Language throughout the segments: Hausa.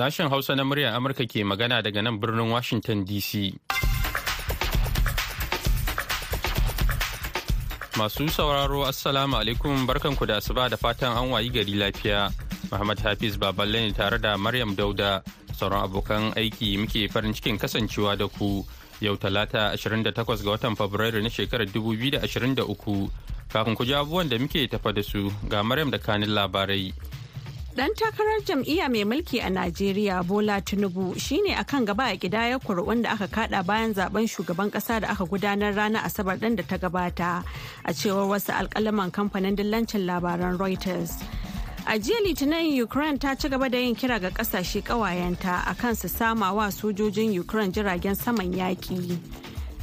Sashen Hausa na muryar Amurka ke magana daga nan birnin Washington DC. Masu sauraro Assalamu alaikum barkanku da asuba da fatan an wayi gari lafiya. Muhammad Hafiz Baballe ne tare da Maryam Dauda sauran abokan aiki muke farin cikin kasancewa da ku yau talata 28 ga watan Fabrairu na shekarar 2023 kafin ku ji abubuwan da muke tafa da su ga Maryam da kanin labarai. Dan takarar jam'iyya mai mulki a Najeriya Bola Tinubu shine akan gaba a kidayar kuri'un da aka kada bayan zaɓen shugaban kasa da aka gudanar ranar Asabar ɗin da ta gabata a cewar wasu alkalaman kamfanin dillancin labaran Reuters. A jiya Litinin Ukraine ta ci gaba da yin kira ga ƙasashe kawayenta akan su sama wa sojojin Ukraine jiragen saman yaƙi.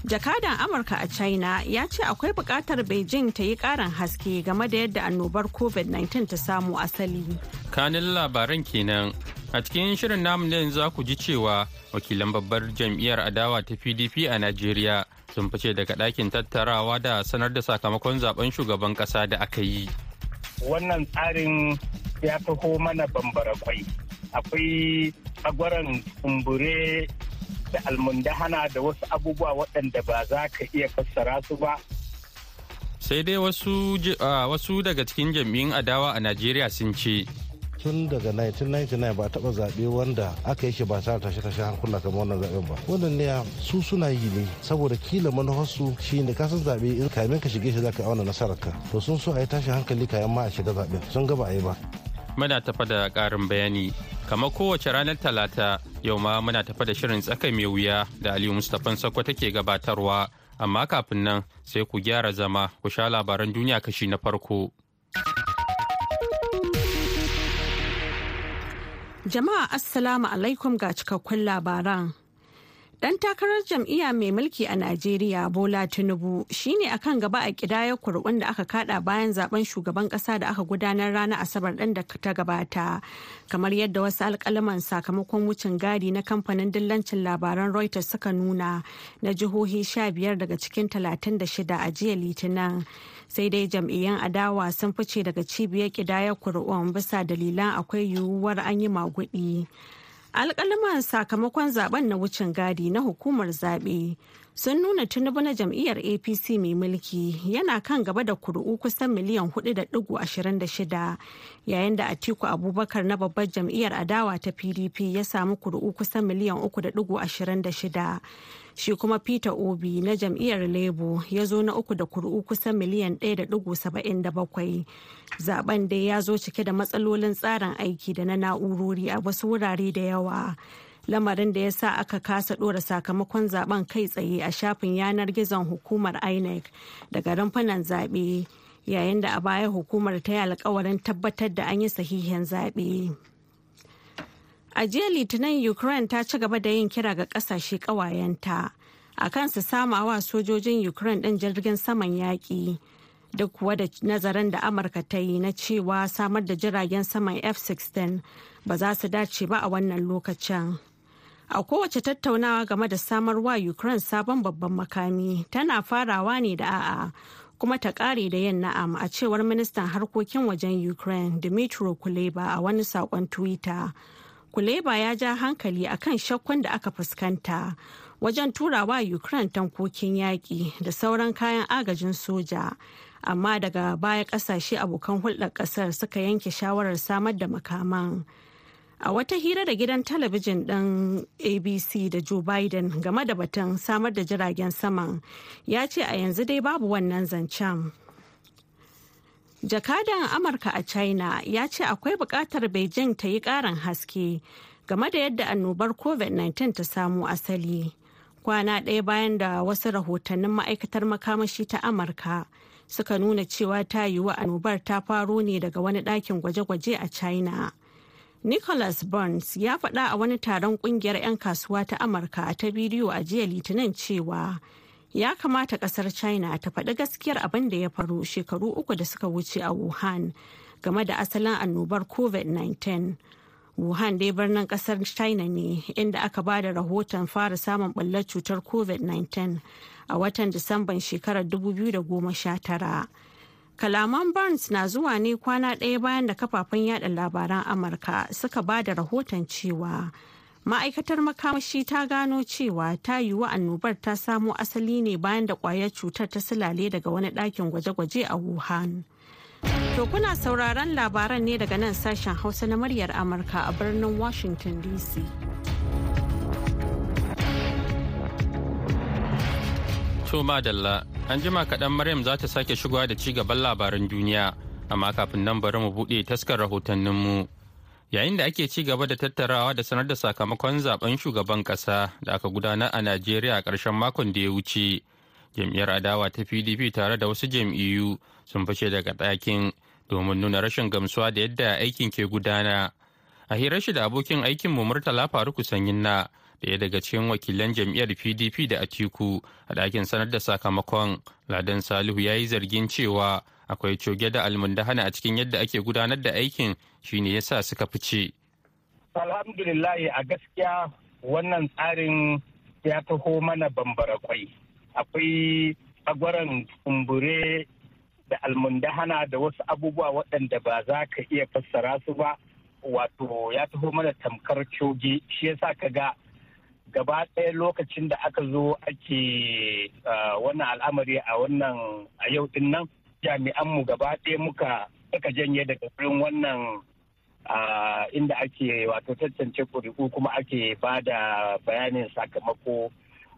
Jakadan amurka a china ya ce akwai buƙatar beijing ta yi karin haske game da yadda annobar covid-19 ta samu asali. Kanin labaran kenan. A cikin shirin namu ne za ku ji cewa wakilan babbar jam'iyyar adawa ta pdp a najeriya sun fice daga ɗakin tattarawa da sanar da sakamakon zaɓen shugaban ƙasa da aka yi. Wannan tsarin ya taho mana bambara kwai. Akwai tsagwaron kumbure da almundahana da wasu abubuwa waɗanda ba za ka iya fassara su ba. Sai dai wasu, wasu daga cikin jam'iyyun adawa a Najeriya sun ce. tun daga 1999 ba taɓa zaɓe wanda aka yi shi ba tare tashe tashe hankula kamar wannan zaɓen ba wannan ne su suna yi ne saboda kila manufarsu shi ne kasan zaɓe in kamin ka shige shi za ka auna nasarar ka to sun so a yi tashin hankali kayan ma a shiga zaɓen sun gaba a yi ba. Muna tafa da ƙarin bayani kamar kowace ranar talata yau ma muna tafa da shirin tsaka mai wuya da aliyu mustapha sakwa take gabatarwa. Amma kafin nan sai ku gyara zama ku sha labaran duniya kashi na farko. Jama'a assalamu alaikum ga cikakkun labaran. Dan takarar jam'iyya mai mulki a Najeriya Bola Tinubu shine akan gaba a kidayar kurɓun da aka kada bayan zaɓen shugaban ƙasa da aka gudanar ranar Asabar ɗin da ta gabata. Kamar yadda wasu alƙalaman sakamakon wucin gadi na kamfanin dillancin labaran Reuters suka nuna na jihohi sha biyar daga cikin talatin da shida a jiya Litinin. Sai dai jam'iyyan adawa sun fice daga cibiyar kidayar kurɓun bisa dalilan akwai yiwuwar an yi maguɗi. Alkalaman sakamakon zaɓen na wucin gadi na hukumar zaɓe. Sun nuna tinubu na jam'iyyar apc mai mulki yana kan gaba da kuri'u kusan miliyan 4.26 yayin da atiku abubakar na babbar jam'iyyar adawa ta pdp ya samu kuri'u kusan miliyan 3.26 shi kuma peter obi na jam'iyyar labour ya zo na uku da kuri'u kusan miliyan 1.77 zaɓen dai ya zo cike da matsalolin tsarin aiki da na na'urori a wasu wurare da yawa. Lamarin da ya sa aka kasa ɗora sakamakon zaɓen kai tsaye a shafin yanar gizon hukumar inec daga rumfunan zaɓe yayin da a baya hukumar ta yi alkawarin tabbatar da an yi sahihin zaɓe. A jiya Litinin Ukraine ta ci gaba da yin kira ga ƙasashe ƙawayenta a kan su samawa sojojin Ukraine ɗin jirgin saman yaƙi. Duk kuwa da nazarin da Amurka ta yi na cewa samar da jiragen saman F-16 ba za su dace ba a wannan lokacin. A kowace tattaunawa game da samarwa Ukraine sabon babban makami tana farawa ne da a'a kuma ta kare da yin na'am a cewar ministan harkokin wajen Ukraine Dmitry Kuleba a wani saƙon Twitter. Kuleba ya ja hankali akan shakkun da aka fuskanta wajen turawa Ukraine tankokin yaƙi da sauran kayan agajin soja. Amma daga baya ƙasashe abokan hulɗar ƙasar suka yanke shawarar samar da makaman. A wata hira da gidan talabijin ɗin ABC da Joe Biden game da batun samar da jiragen saman ya ce a yanzu dai babu wannan zancen. Jakadan Amurka a China ya ce akwai buƙatar Beijing ta yi ƙarin haske game da yadda annobar COVID-19 ta samu asali. Kwana ɗaya bayan da wasu rahotannin ma'aikatar makamashi ta Amurka suka nuna cewa ta yiwu annobar ta faro ne daga wani ɗakin gwaje-gwaje a China. Nicholas Burns ya faɗa a wani taron ƙungiyar 'yan kasuwa ta Amurka ta bidiyo a jiya Litinin cewa ya kamata ƙasar china ta faɗi gaskiyar abin da ya faru shekaru uku da suka wuce a wuhan game da asalin annobar covid-19 wuhan dai birnin ƙasar china ne inda aka ba da rahoton fara samun ɓullar cutar covid-19 a watan disamban shekarar 2019 Kalaman Burns na zuwa ne kwana ɗaya bayan da kafafen yada labaran Amurka suka ba da rahoton cewa ma'aikatar makamashi ta gano cewa ta yiwu annobar ta samo asali ne bayan da ƙwayar cutar ta silale daga wani ɗakin gwaje-gwaje a Wuhan. To kuna sauraron labaran ne daga nan sashen Hausa na muryar Amurka a birnin Washington DC. To madalla, an jima kaɗan Maryam za ta sake shigowa da ci gaban labaran duniya, amma kafin nan bari mu buɗe taskar rahotanninmu. Yayin da ake ci gaba da tattarawa da sanar da sakamakon zaɓen shugaban ƙasa da aka gudanar a Najeriya a ƙarshen makon da ya wuce. Jam'iyyar adawa ta PDP tare da wasu jam'iyyu sun fashe daga ɗakin domin nuna rashin gamsuwa da yadda aikin ke gudana. A hirar shi da abokin aikinmu Murtala Faruku Sanyin na ɗaya daga cikin wakilan jam'iyyar pdp da atiku a ɗakin sanar da sakamakon. Ladan salihu ya yi zargin cewa akwai coge da almundahana a cikin yadda ake gudanar da aikin shine yasa suka fice. Alhamdulillah a gaskiya wannan tsarin ya taho mana bambara kwai. Akwai tsagwaron kumbure da almundahana da wasu abubuwa waɗanda ba za ka iya fassara su ba. Wato ya taho mana tamkar coge shi yasa ka ga gaba ɗaya lokacin da aka zo ake wannan al'amari a wannan a yau ɗin nan jami'anmu gaba ɗaya muka aka janye daga wurin wannan inda ake wato tantance ƙuri'u kuma ake ba da bayanin sakamako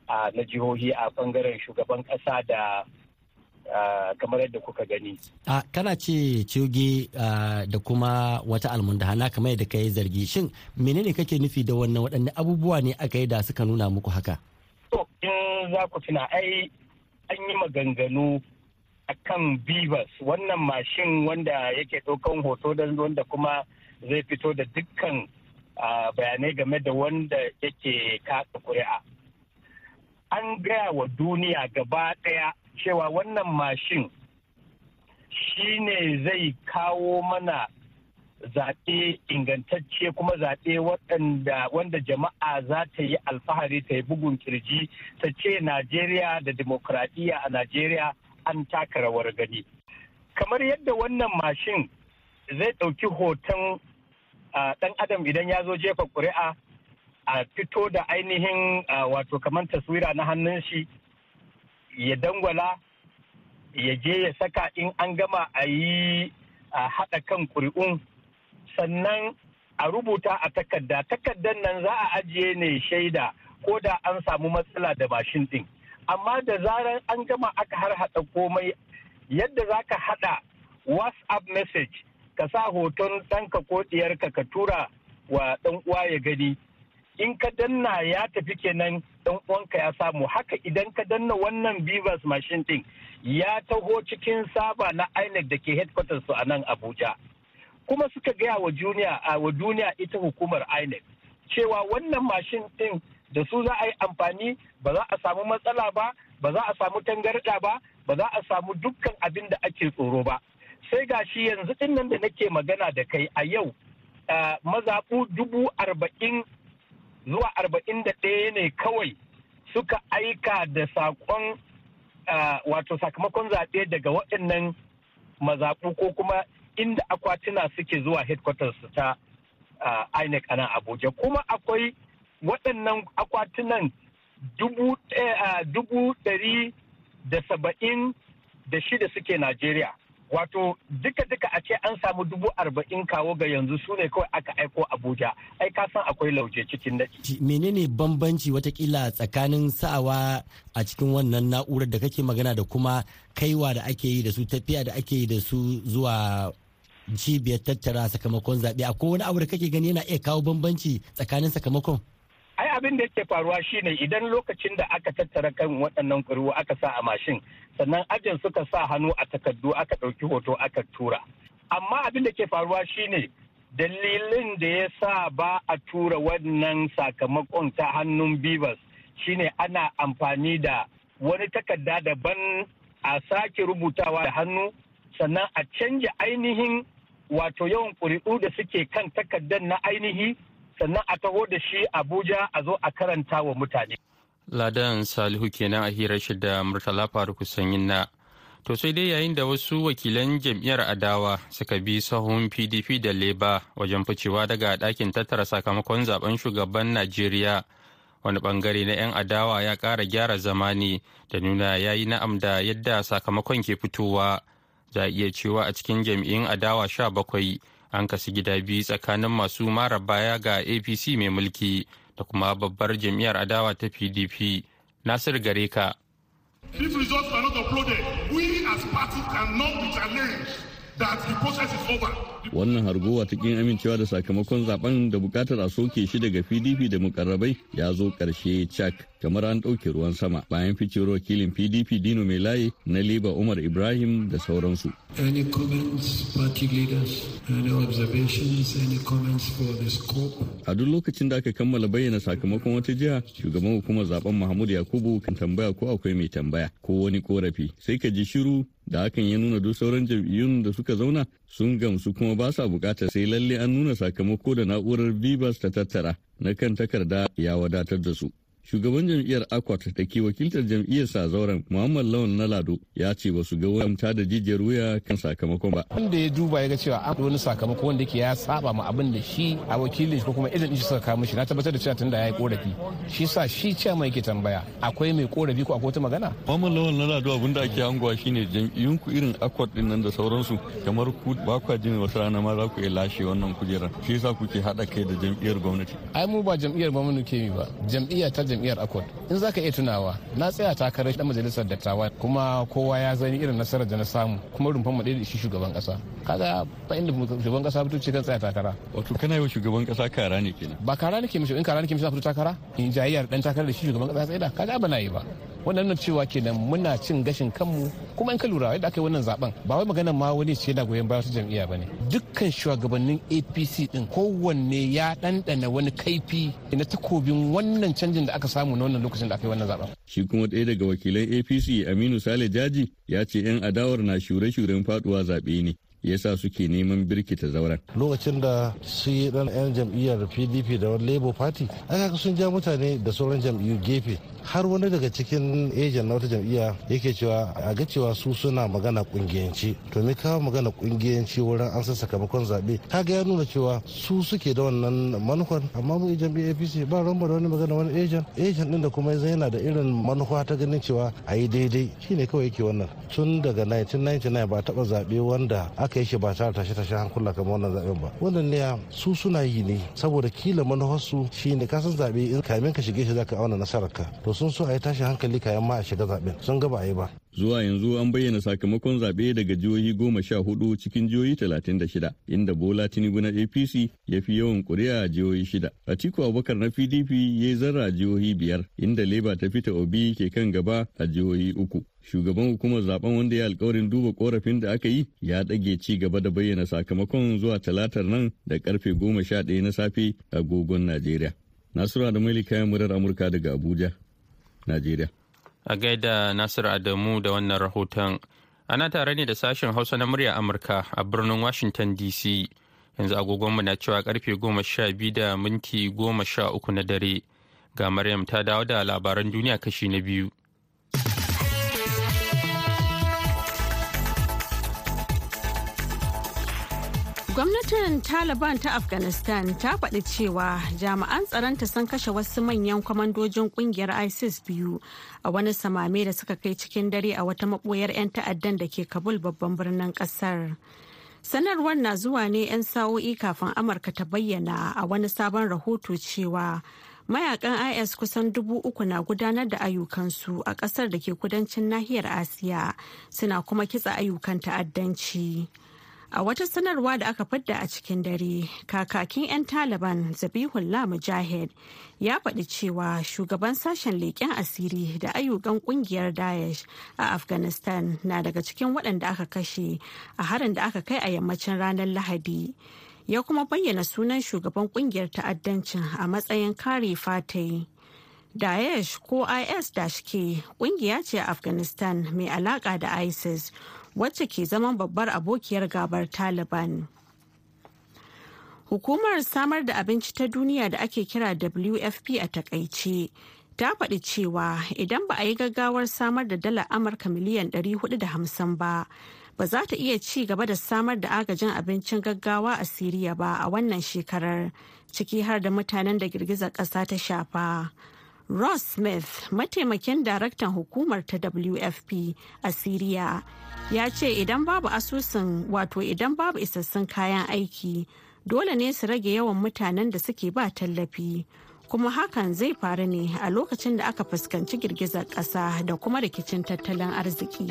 na jihohi a ɓangaren shugaban ƙasa da kamar yadda kuka gani. A kana ce coge da kuma wata almundahana kamar yadda ka yi zargi shin menene kake nufi da wannan waɗanne abubuwa ne aka yi da suka nuna muku haka? To in za ku tuna ai an yi maganganu a kan Bivas wannan mashin wanda yake ɗaukan hoto da wanda kuma zai fito da dukkan bayanai game da wanda yake kasa kuri'a. An gaya wa duniya gaba ɗaya cewa wannan mashin shi ne zai kawo mana zaɓe ingantacce kuma zaɓe wanda jama'a za ta yi alfahari ta yi bugun ƙirji ta ce najeriya da demokradiyya a najeriya an taka rawar gani. Kamar yadda wannan mashin zai ɗauki hoton ɗan adam idan ya zo jefa ƙuri'a a fito da ainihin wato kamar taswira na hannun shi ya dangwala ya je ya saka in an gama a yi a haɗa kan ƙuri'un. Sannan a rubuta a takarda. Takardar nan za a ajiye ne shaida ko da an samu matsala da mashin ɗin. Amma da zarar an gama aka har haɗa komai yadda za ka haɗa whatsapp message ka sa hoton ɗanka ko ɗiyarka ka tura wa ɗan uwa ya gani in ka danna ya tafi kenan dan uwanka ya samu. Haka idan ka danna wannan Bivas machine din ya taho cikin saba na INEC da ke headquarters su a nan Abuja. Kuma suka gaya wa duniya a wa duniya ita hukumar INEC cewa wannan mashin din da su za a yi amfani ba za a samu matsala ba ba za a samu tangarda ba ba za a samu dukkan abin da ake tsoro ba. Sai gashi yanzu ɗin nan da nake magana da kai a yau mazaɓu dubu arba'in zuwa arba'in da ɗaya ne kawai suka aika da saƙon wato sakamakon zaɓe daga waɗannan mazaɓu ko kuma inda akwatuna suke zuwa headquarters ta INEC a nan Abuja. Kuma akwai waɗannan akwatunan dubu ɗari da saba'in da shida suke Najeriya. Wato duka-duka a ce an samu dubu arba'in kawo ga yanzu su ne kawai aka aiko abuja ai ka san akwai lauje cikin daɗi. menene bambanci wataƙila tsakanin sa'awa a cikin wannan na'urar da kake magana da kuma kaiwa da ake yi da su tafiya da ake yi da su zuwa cibiyar tattara sakamakon zaɓe akwai wani abu da kake gani yana iya kawo bambanci tsakanin sakamakon abin da yake faruwa shine idan lokacin da aka tattara kan waɗannan ƙuri'u aka sa a mashin sannan ajin suka sa hannu a takardu aka ɗauki hoto aka tura. Amma abin da ke faruwa shine dalilin da ya sa ba a tura wannan sakamakon ta hannun bivas shine ana amfani da wani takarda daban a sake rubutawa da hannu sannan a canja ainihin wato yawan ƙuri'u da suke kan takardar na ainihi sannan a taho da shi abuja a zo a karanta wa mutane. ladan salihu kenan a hirar shi da murtala faruku sanyin na To sai dai yayin da wasu wakilan jam'iyyar adawa suka bi sahun PDP da Leba wajen ficewa daga ɗakin tattara sakamakon zaɓen shugaban Najeriya. Wani ɓangare na 'yan adawa ya ƙara gyara zamani da nuna ya yi na'am da yadda sakamakon ke fitowa. Za a iya cewa a cikin jam'iyyun adawa sha bakwai an kasu gida biyu tsakanin masu mara baya ga APC mai mulki da kuma babbar jam'iyyar adawa ta PDP. Nasir Gareka. If results we as party cannot be challenged wannan hargowa ta kin amincewa da sakamakon zaɓen da buƙatar a soke shi daga pdp da mukarrabai ya zo ƙarshe cak kamar an ɗauke ruwan sama bayan ficewar wakilin pdp dino mai layi na liba umar ibrahim da sauransu Any comments, party leaders? Any observations? Any comments for the scope? a duk lokacin da aka kammala bayyana sakamakon wata jiha shugaban hukumar zaɓen mahmud yakubu kan tambaya ko akwai mai tambaya ko wani korafi sai ka ji shiru da hakan ya nuna duk sauran jam'iyyun da suka zauna sun gamsu kuma ba sa buƙatar sai lalle an nuna sakamako da na'urar bibas ta tattara na kan takarda ya wadatar da su. Shugaban jam'iyyar akwat da ke wakiltar jam'iyyar sa zauren muhammad lawan na lado ya ce ba su ga wamta da jijiyar wuya kan sakamakon ba. Wanda ya duba ya ga cewa an wani sakamako wanda ke ya saba ma abin da shi a wakilin shi ko kuma idan shi suka kawo mishi na tabbatar da cewa tunda ya yi korafi. Shi sa shi ce mai ke tambaya akwai mai korafi ko akwai wata magana? Muhammad lawan na lado abin da ake hangowa shine jam'iyyun ku irin akwat ɗin nan da sauransu kamar ku ba kwa jin wata rana ma za ku iya lashe wannan kujerar. Shi yasa kuke haɗa kai da jam'iyyar gwamnati. Ai mu ba jam'iyyar ba mu ke mi ba. Jam'iyya ta jam'iyyar akwat in za ka iya tunawa na tsaya takarar dan majalisar dattawa kuma kowa ya zani irin nasarar da na samu kuma rumfan mu da shi shugaban kasa kaga ba inda shugaban kasa fito ce kan tsaya takara. Wato kana yi wa shugaban kasa kara ne kenan? Ba kara nake mishi in kara nake mishi na fito takara? In jayayyar dan takarar da shi shugaban kasa tsaye da kaga ba na yi ba. Wannan nuna cewa kenan muna cin gashin kanmu. Kuma in ka lura yadda aka yi wannan zaɓen ba wai maganar ma wani ce na goyon bayan wata jam'iyya ba ne dukkan shugabannin APC din kowanne ya ɗanɗana wani kaifi na takobin wannan canjin da aka samu na wannan lokacin da aka yi wannan zaɓen. Shi kuma ɗaya daga wakilan apc aminu sale jaji ya ce 'yan adawar na shure-shuren faɗuwa zaɓe ne. Yasa suke neman birkita zauren. lokacin da su yi dan yan jam'iyyar pdp da wani labour party aka sun ja mutane da sauran jam'iyyu gefe. Har wani daga cikin ejan na wata jam'iyya yake cewa a ga cewa su suna magana kungiyanci to me kawo magana kungiyanci wurin an san sakamakon zaɓe? Kaga ya nuna cewa su suke da wannan manufan. Amma mu jam'iyyar apc ba ran da wani magana wani ejan ejan din da kuma yana da irin manufa ta ganin cewa a yi daidai. Shine kawai yake wannan. Tun daga 1999 ba taɓa zaɓe wanda aka yi shi ba tare tashe tashe hankula kamar wannan zaɓen ba. Wannan ne su suna yi ne saboda kila manufarsu shine kasan zaɓe in kamin ka shige shi zaka auna nasarar ka to sun so a yi tashin hankali kayan ma a shiga zaɓen. Sun ga ba a yi ba. Zuwa yanzu an bayyana sakamakon zaɓe daga jihohi goma sha huɗu cikin jihohi talatin da shida, inda Bola Tinubu na APC ya fi yawan ƙuri'a a jihohi shida. Atiku Abubakar na PDP ya yi zarra a jihohi biyar, inda Leba ta fita Obi ke kan gaba a jihohi uku. Shugaban hukumar zaɓen wanda ya alkawarin duba korafin da aka yi ya ɗage ci gaba da bayyana sakamakon zuwa talatar nan da ƙarfe goma sha ɗaya na safe a agogon Najeriya. Nasura da Malika murar Amurka daga Abuja, Najeriya. A gaida Nasir Adamu da wannan rahoton. Ana tare ne da sashen Hausa na murya Amurka a birnin Washington DC. Yanzu agogonmu na cewa ƙarfe goma sha biyu da minti goma sha uku na dare. Ga Maryam ta dawo da labaran duniya kashi na biyu. Gwamnatin Taliban ta Afghanistan ta faɗi cewa jami'an tsaronta sun kashe wasu manyan kwamandojin ƙungiyar ISIS biyu a wani samame da suka kai cikin dare a wata maɓoyar 'yan ta'addan da ke Kabul babban birnin ƙasar. Sanarwar na zuwa ne 'yan sa'o'i kafin Amurka ta bayyana a wani sabon rahoto cewa mayaƙan IS kusan dubu uku na gudanar da ayyukansu a ƙasar da ke kudancin nahiyar Asiya suna kuma kitsa ayyukan ta'addanci. A wata sanarwa da aka fadda a cikin dare, kakakin 'yan Taliban Zabihullah Mujahid ya faɗi cewa shugaban sashen leƙen asiri da ayyukan ƙungiyar Daesh a Afghanistan na daga cikin waɗanda aka kashe a harin da aka kai a yammacin ranar Lahadi. Ya kuma bayyana sunan shugaban ƙungiyar ta'addancin a matsayin kare fatai. Daesh ko IS-K ƙungiya ce a Afghanistan mai alaƙa da ISIS. Wacce ke zaman babbar abokiyar gabar Taliban. Hukumar samar da abinci ta duniya da ake kira WFP a taƙaice ta faɗi cewa idan ba a yi gaggawar samar da dala Amurka miliyan 450 ba, ba za ta iya ci gaba da samar da agajin abincin gaggawa a Siriya ba a wannan shekarar, ciki har da mutanen da girgizar ƙasa ta shafa. Ross Smith, mataimakin daraktan hukumar ta WFP a Siriya, ya ce idan babu asusun wato idan babu isassun kayan aiki, dole ne su rage yawan mutanen da suke ba tallafi. kuma hakan zai faru ne a lokacin da aka fuskanci girgizar ƙasa da kuma rikicin tattalin arziki.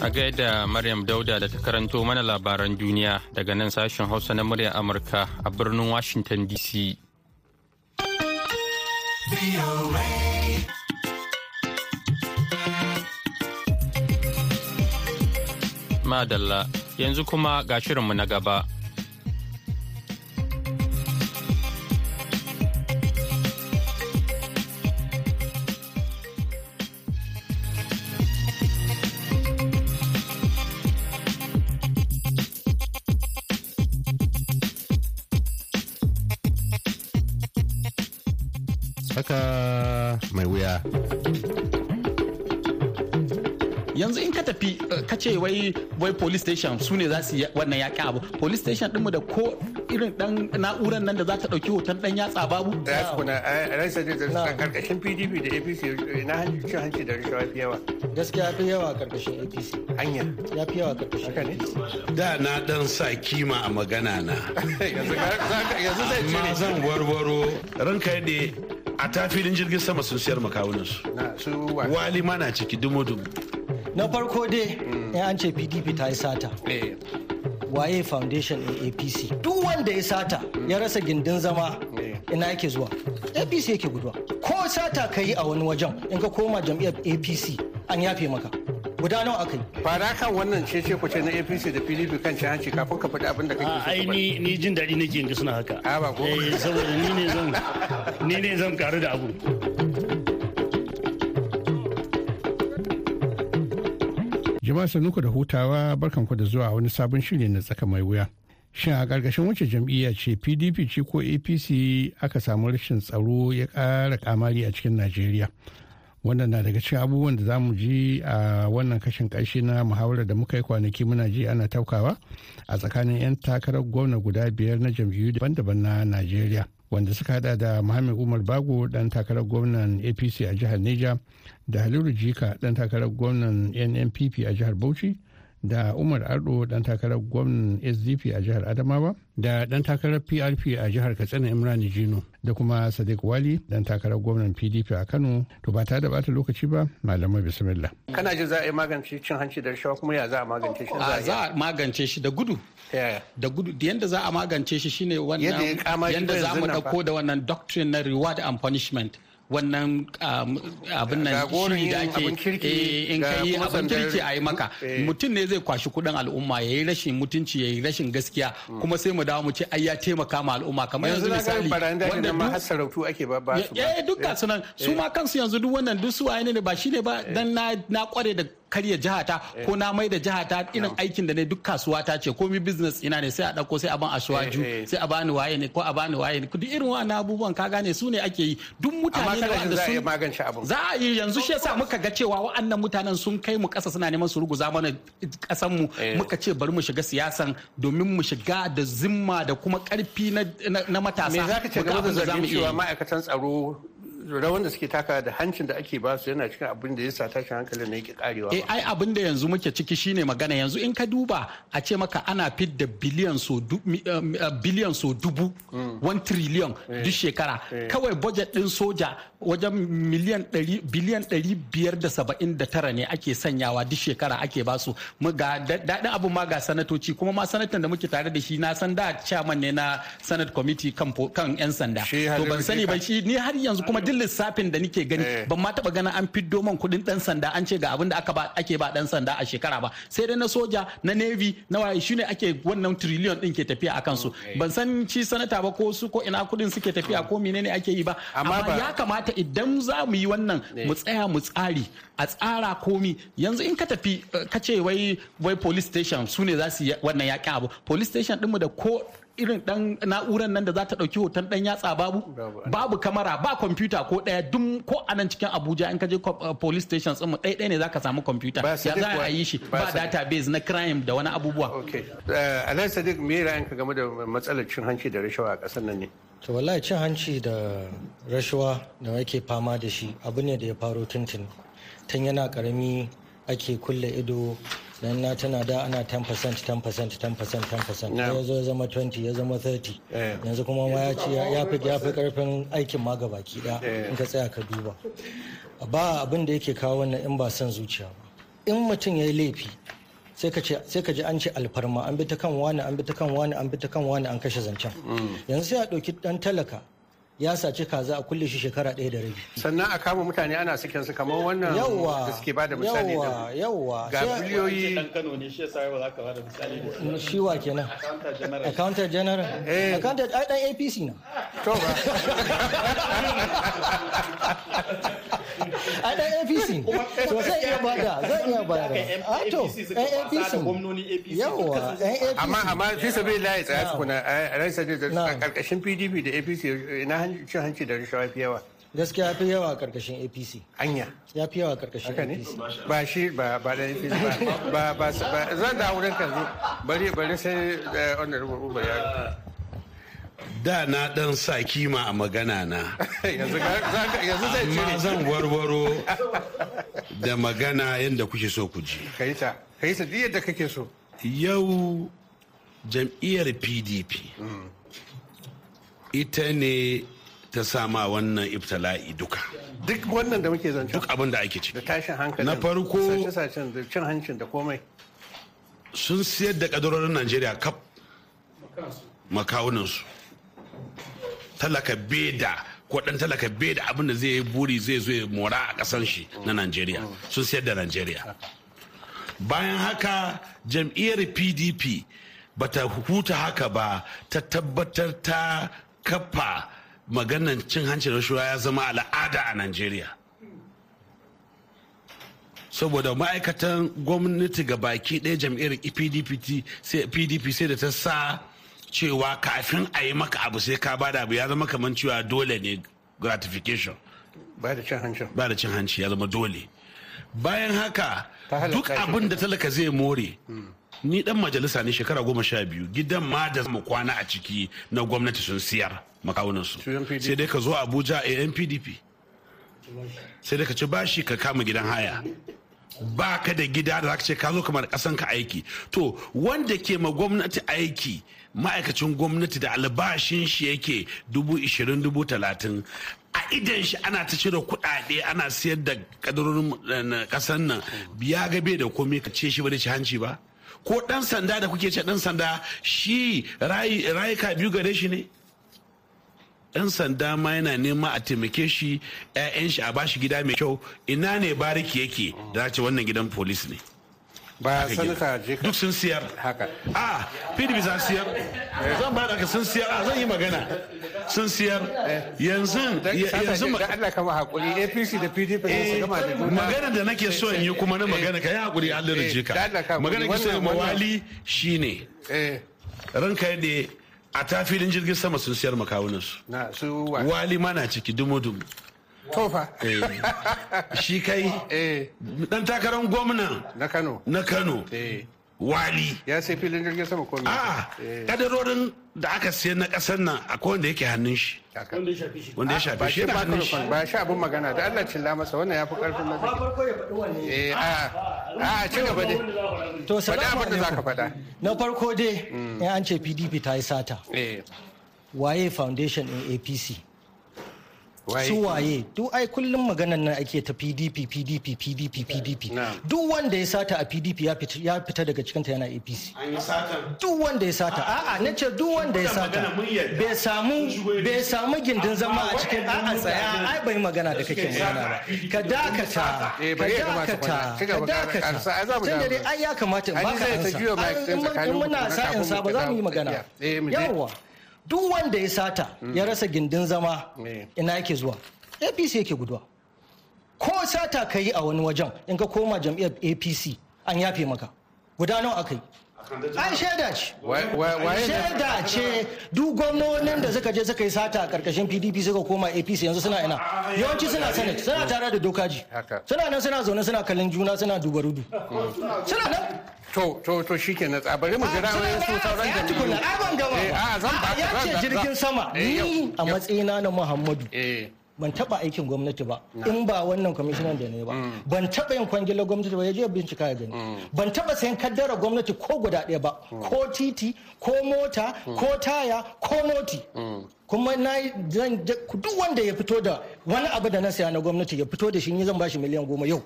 A gaida Maryam Dauda da ta karanto mana labaran duniya daga nan sashen Hausa na muryar Amurka a birnin Washington DC. Madalla yanzu kuma ga shirinmu na gaba. Wai police station su ne za su yi wannan yaƙi abu. Police station ɗinmu da ko irin dan na'urar nan da za ta ɗauki hoton dan yatsa babu? Da kuna a ransa da ƙarƙashin pdp da apc na cin hanci da rashawa fi yawa. Gaskiya fi yawa ƙarƙashin apc hanya. Ya fi yawa ƙarƙashin apc da na dan sa kima a magana na. Yanzu zai amma zan warwaro. Ranka yadda a tafilin jirgin sama sun siyar makawunansu wali ma na ciki dumu-dumu. Na farko dai in an ce pdp ta yi sata. Waye foundation in apc duk wanda ya sata ya rasa gindin zama ina yake zuwa? Apc yake guduwa. Ko sata ka yi a wani wajen in ka koma jam'iyyar apc an yafe maka. Guda nawa aka yi? Fara kan wannan cece kuce na apc da pdp kan cin hanci kafin ka faɗi abin da kake so ai ni ni jin daɗi nake ga suna haka. A ba ko? Eh saboda ni ne zan ni ne zan karu da abu. Jama'a sanuku da hutawa barkanku da zuwa wani sabon shiri na tsaka mai wuya. Shin a ƙarƙashin wacce jam'iyya ce pdp ce ko apc aka samu rashin tsaro ya ƙara kamari a cikin najeriya? Wannan na daga cikin abubuwan da za mu ji a wannan kashin ƙarshe na muhawarar da muka yi kwanaki muna ji ana taukawa a tsakanin 'yan takarar gwamna guda biyar na jam'iyyu daban-daban na najeriya. Wanda suka hada da Muhammad Umar Bago dan takarar gwamnan APC a jihar Neja da Halilu Jika dan takarar gwamnan NNPP a jihar Bauchi da Umar Ardo dan takarar gwamnan SDP a jihar Adamawa da dan takarar PRP a jihar Katsina Imran Jino da kuma Sadiq Wali dan takarar gwamnan PDP a Kano. To ba ta da bata lokaci ba malamai bismillah. Kana ji za a yi magance cin hanci da rashawa kuma ya za a magance shi? A za a magance shi da gudu. Da gudu. Yanda za a magance shi shine wannan yanda za mu ɗauko da wannan doctrine na reward and punishment. Wannan abin nan shiri da ake in ka yi abin kirki a yi maka. mutum ne zai kwashi kuɗin al'umma ya yi rashin mutunci ya yi rashin gaskiya kuma sai mu dawo mu ce ai ya taimaka ma al'umma. Kamar yanzu misali wanda ma har sarautu ake ba ba su ba. Duk ga sunan su ma kansu yanzu duk wannan duk su ne ba shine ba. Dan na kware da karya jihata ko na mai da jihata irin aikin da ne duk kasuwa ta ce komi business ina ne sai a ɗauko sai a ban ashwaju sai a bani waye ne ko a bani waye ne. Duk irin wannan abubuwan ka gane su ne ake yi. Duk mutane ne wanda sun magance abun. za a yi yanzu shi yasa muka ga cewa wa'annan mutanen sun kai mu kasa suna neman su ruguza mana kasan mu. Muka ce bari mu shiga siyasan domin mu shiga da zimma da kuma ƙarfi na matasa. Me zaka ce game da zargin cewa ma'aikatan tsaro rawan da suke taka da hancin da ake ba su yana cikin abin da ya sa tashin hankalin na yake karewa. Eh ai abin da yanzu muke ciki shine magana. Yanzu in ka duba a ce maka ana fit da biliyan so biliyan so dubu 1 trillion duk shekara. Kawai budget din soja wajen miliyan biliyan 579 ne ake sanyawa duk shekara ake ba su. Ga daɗin abin ma ga sanatoci kuma ma sanatan da muke tare da shi na san da chairman ne na senate committee kan 'yan sanda. To ban sani ba shi ni har yanzu kuma duk lissafin da nike gani ban ma taba ganin an fiddo man kuɗin dan sanda an ce ga abin da aka ba ake ba dan sanda a shekara ba. Sai dai na soja na navy na waye shine ake wannan trillion din ke tafiya akan su ban san ci sanata ba ko su ko ina kuɗin suke tafiya ko menene ake yi ba. Amma ya kamata idan za mu yi wannan mu tsaya mu tsari a tsara komi. Yanzu in ka tafi ka ce wai wai police station su ne za su yi wannan yaƙin abu. Police station dinmu da ko irin dan na'urar nan da za ta ɗauki hoton dan yatsa babu? Babu kamera ba kwamfuta ko ɗaya duk ko a nan cikin abuja in ka je police station mu ɗaya ne za ka samu kwamfuta. Ya za a yi shi? Ba database na crime da wani abubuwa. Alhaji sadiq me ra'ayinka game da matsalar cin hanci da rashawa a ƙasar nan ne? To wallahi cin hanci da rashawa da ake fama da shi abu ne da ya faro tuntun tun yana ƙarami ake kulle ido dan na tana da ana 10% 10% 10% 10% ya zo ya zama 20 ya zama 30 yanzu kuma ma ya ce ya fi ya fi ƙarfin aikin ma gabaki da in ka tsaya ka duba. Ba abin da yake kawo wannan in ba son zuciya ba. In mutum ya yi laifi sai ka ji an ce alfarma an bi ta kan wani an bi ta kan wani an bi ta kan wani an kashe zancen. Yanzu sai a ɗauki ɗan talaka ya saci kaza a kulle shi shekara ɗaya da rabi. Sannan a kama mutane ana sakin su kamar wannan da suke ba da misali da yawa ga biliyoyi. Dan Kano ne shi yasa ba za ka ba da misali da shi wa kenan? Accountant general. Accountant ai dan APC na. To ba. Ai dan APC to zai iya ba da zai iya ba da. A to dan APC yawa dan APC amma amma fi sabilillahi tsaya tukuna. A ran sadi da ƙarƙashin PDP da APC ina cin hanci da rashawa fi yawa. Gaskiya fi yawa ƙarƙashin apc anya. Ya fi yawa ƙarƙashin apc ba shi ba ba da apc ba ba ba zan da wurin ka zo bari bari sai honorable uba ya da na dan sa kima a magana na. Yanzu zai cire ma zan warwaro da magana yadda kuke so ku ji. Kai ta kai ta yadda kake so. Yau jam'iyyar pdp ita ne ta sama wannan ibtala'i duka. Duk wannan da muke zance duk abin da ake ciki. Da tashin hankali na farko sace-sacen da cin hancin da komai. Sun siyar da kadarorin najeriya kaf. Makawunansu. Talaka beda ko dan talaka beda abin da zai yi buri zai zo ya mora a kasan shi na najeriya. Sun siyar da najeriya. Bayan haka jam'iyyar pdp bata huta haka ba ta tabbatar ta kafa maganan cin hanci rashuwa ya zama al'ada a Najeriya. Saboda ma'aikatan gwamnati ga baki ɗaya jam'iyyar PDP sai da ta sa cewa kafin a yi maka abu sai ka ba da abu ya zama kamar cewa dole ne gratification. Ba da cin hanci. Ba da cin hanci ya zama dole. Bayan haka duk abin da talaka zai more. Ni dan majalisa ne shekara goma sha biyu. Gidan ma da mu kwana a ciki na gwamnati sun siyar makawunansu. Sai dai ka zo abuja a yan pdp sai dai ka ci bashi ka kama gidan haya. Ba ka da gida da zaka ce ka zo kamar kasan ka aiki. To wanda ke ma gwamnati aiki ma'aikacin gwamnati da albashin shi yake dubu ishirin dubu talatin a idan shi ana ta cire kuɗaɗe ana siyar da kadarorin kasan nan. Biya gabe da komai ka ce shi ba da ci hanci ba? Ko dan sanda da kuke ce dan sanda shi rayuka biyu gare shi ne? Dan sanda ma yana nema a taimake shi 'ya'yan shi a bashi gida mai kyau ina ne bariki yake? Da ce wannan gidan polis ne. Ba sanata je duk sun siyar. Haka. A pdp za siyar. Zan ba da sun siyar. A zan yi magana. Sun siyar. Yanzu yanzu da Allah kama haƙuri. APC da PDP su gama da magana da nake so in yi kuma na magana ka yi haƙuri Allah da jika magana ki so mawali shine ranka yadda a tafilin jirgin sama sun siyar makawunan su wali mana ciki dumu dumu tofa shi kai? Dan takarar gwamna. Na Kano. Na Kano. Wali. Ya sai filin jirgin sama ko a kadarorin da aka sayar na ƙasar nan akwai wanda yake hannun shi. Wanda ya shafi shi. Ba hannun shi. ba shi abin magana. Da Allah cilla masa wannan ya fi ƙarfin na zaki farko ya faɗi wanne eh a a ci gaba dai. To salamu abin da zaka alaikum. faɗa. Na farko dai in an ce pdp ta yi sata. Eh. Waye foundation in apc su waye? Duk ai kullum maganar nan ake ta pdp pdp pdp pdp duk wanda ya sata a pdp ya fita daga cikinta yana apc duk wanda ya sata. A'a na ce duk wanda ya sata. bai samu bai samu gindin zama a cikin a'a tsaya. Ai bai magana da kake magana. Ba ka dakata. Ka dakata. ka dakata. tun da dai ai ya kamata in baka ansa. in muna sa'in sa ba za mu yi magana. yawwa. Duk wanda ya sata ya rasa gindin zama ina yake zuwa? Apc yake guduwa. Ko sata ka yi a wani wajen in ka koma jam'iyyar apc an yafe maka. Guda nawa aka yi? An shaida ce. Shaida ce. Duk gwamnonin da suka je suka yi sata a ƙarƙashin pdp suka koma apc yanzu suna ina? Yawanci suna senate suna tare da dokaji suna nan suna zaune suna kallon juna suna dubarudu suna nan. To to to shikenan. A bari mu jira wani su sauran jami'u. a ban gama ya ce jirgin sama. Ni a matsayina na muhammadu ban taba aikin gwamnati ba in ba wannan kwamishinan da ne ba. Ban taba yin kwangilar gwamnati ba ya je bincika ya gani. Ban taba sayan kaddara gwamnati ko guda ɗaya ba. Ko titi ko mota ko taya ko noti. Kuma na duk wanda ya fito da wani abu da na saya na gwamnati ya fito da shi ni zan bashi miliyan goma yau.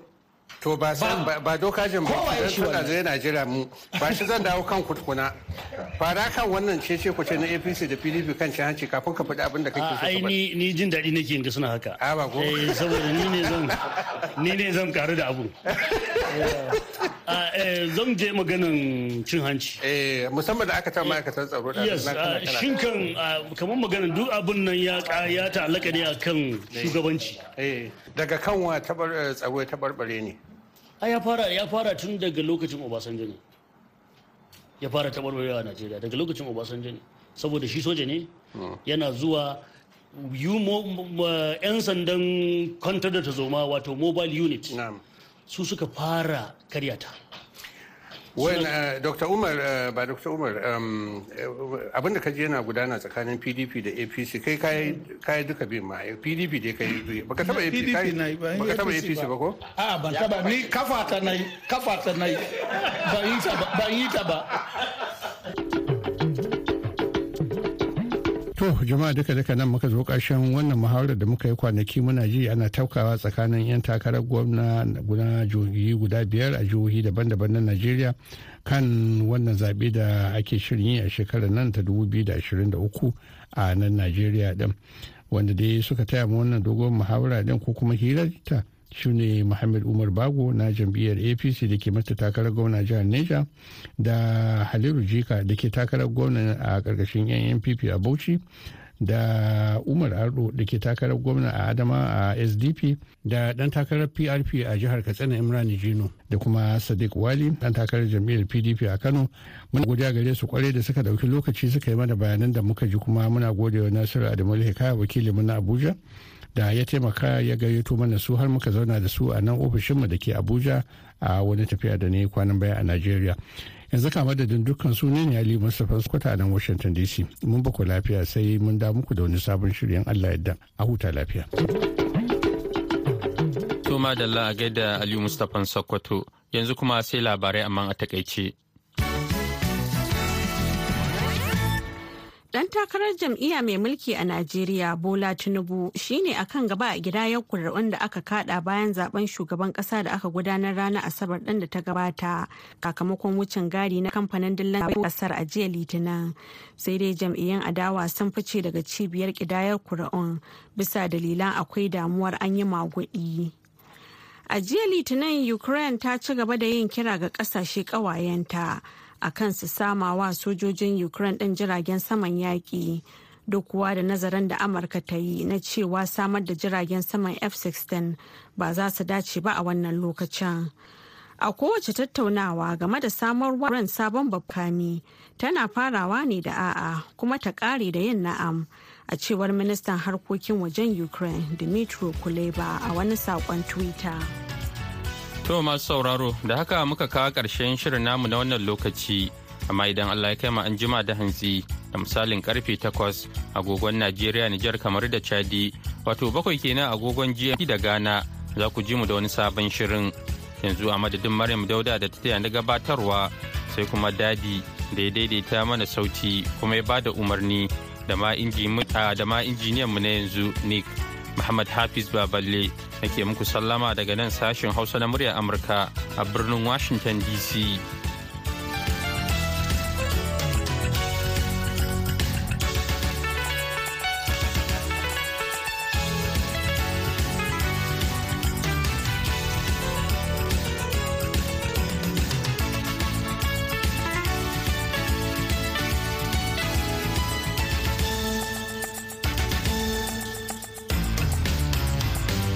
To ba san ba doka jin ba dan suna zai Najeriya mu ba shi zan dawo kan kutkuna. Fara kan wannan cece ku ce na APC da PDP kan cin hanci kafin ka faɗi abin da kake so Ai ni ni jin daɗi nake in ga suna haka. A ba ko. Eh saboda ni ne zan ni ne zan karu da abu. Zan je maganan cin hanci. Eh musamman da aka ta ma'aikatan tsaro da Yes, shin kan kamar maganan duk abun nan ya ya ta'allaka ne akan shugabanci. Eh daga kan wa tabar tsaro ya tabarbare ne. A ya fara ya fara tun daga lokacin obasanjo ne. Ya fara tabarbarewa a najeriya daga lokacin obasanjo ne. Saboda shi soja ne yana zuwa yan sandan kwantar da zoma wato mobile unit. Su suka fara karyata. Wani Dr. Umar ba Dr. Umar abin da ka je yana gudana tsakanin PDP da APC kai kayi duka bin ma PDP dai kai baka taba APC baka taba APC ba ko? A ban taba ni kafa ta na yi kafa ta na yi ban yi ta ba. To jama'a duka duka nan muka zo ƙarshen wannan muhawarar da muka yi kwanaki muna ji ana taukawa tsakanin 'yan takarar gwamna guda jihohi guda biyar a jihohi daban-daban na Najeriya kan wannan zaɓe da ake shirin yi a shekarar nan ta 2023 a nan Najeriya din. Wanda dai suka taya mu wannan dogon muhawara din ko kuma hirarta shine Muhammad Umar Bago na jam'iyyar APC da ke mata takarar gwamna jihar Neja da Haliru Jika da ke takarar gwamna a ƙarƙashin yan NPP a Bauchi da Umar Ardo da ke takarar gwamna a Adama a SDP da ɗan takarar PRP a jihar Katsina Imran Jino da kuma Sadiq Wali ɗan takarar jam'iyyar PDP a Kano. Muna godiya gare su ƙwarai da suka ɗauki lokaci suka yi mana bayanan da muka ji kuma muna gode wa Nasiru Adamu Hikaya wakilin mu na Abuja da ya taimaka ya gayyato mana su har muka zauna da su a nan ofishinmu da ke abuja a wani tafiya da ne kwanan baya a najeriya. Yanzu ka madadin dukkan su ne ali mustapha kwata a nan washington dc mun baku lafiya sai mun da muku da wani sabon shirin allah yadda a huta lafiya. To madalla a gaida aliyu mustapha sokoto. Yanzu kuma sai labarai amma a taƙaice. Dan takarar jam'iyya mai mulki a Najeriya Bola Tinubu shine akan gaba a gidayar kuri'un da aka kada bayan zaɓen shugaban kasa da aka gudanar ranar Asabar ɗin da ta gabata sakamakon wucin gadi na kamfanin dillan ƙasar a jiya Litinin. Sai dai jam'iyyan adawa sun fice daga cibiyar kidayar kuri'un bisa dalilan akwai damuwar an yi maguɗi. A jiya Litinin Ukraine ta ci gaba da yin kira ga ƙasashe ƙawayenta. A kan su sama wa sojojin ukraine ɗin jiragen saman yaƙi duk kuwa da nazarin da amurka ta yi na cewa samar da jiragen saman f-16 ba za su dace ba a wannan lokacin. A kowace tattaunawa game da samarwa ran sabon babkami tana farawa ne da a'a kuma ta ƙare da yin na'am a cewar ministan harkokin wajen ukraine dmitry kuleba a wani saƙon twitter. To masu sauraro da haka muka kawo ƙarshen shirin namu na wannan lokaci. Amma idan Allah ya kai an jima da hantsi da misalin ƙarfe takwas agogon Najeriya Nijar kamar da Chadi wato bakwai kenan agogon GMT da Ghana za ku ji mu da wani sabon shirin. Yanzu a madadin Maryam Dauda da ta taya na gabatarwa sai kuma Dadi da ya daidaita mana sauti kuma ya ba da umarni da ma injiniyan mu na yanzu Nick. Muhammad Hafiz Baballe nake muku sallama daga nan sashen Hausa na muryar Amurka a birnin Washington DC.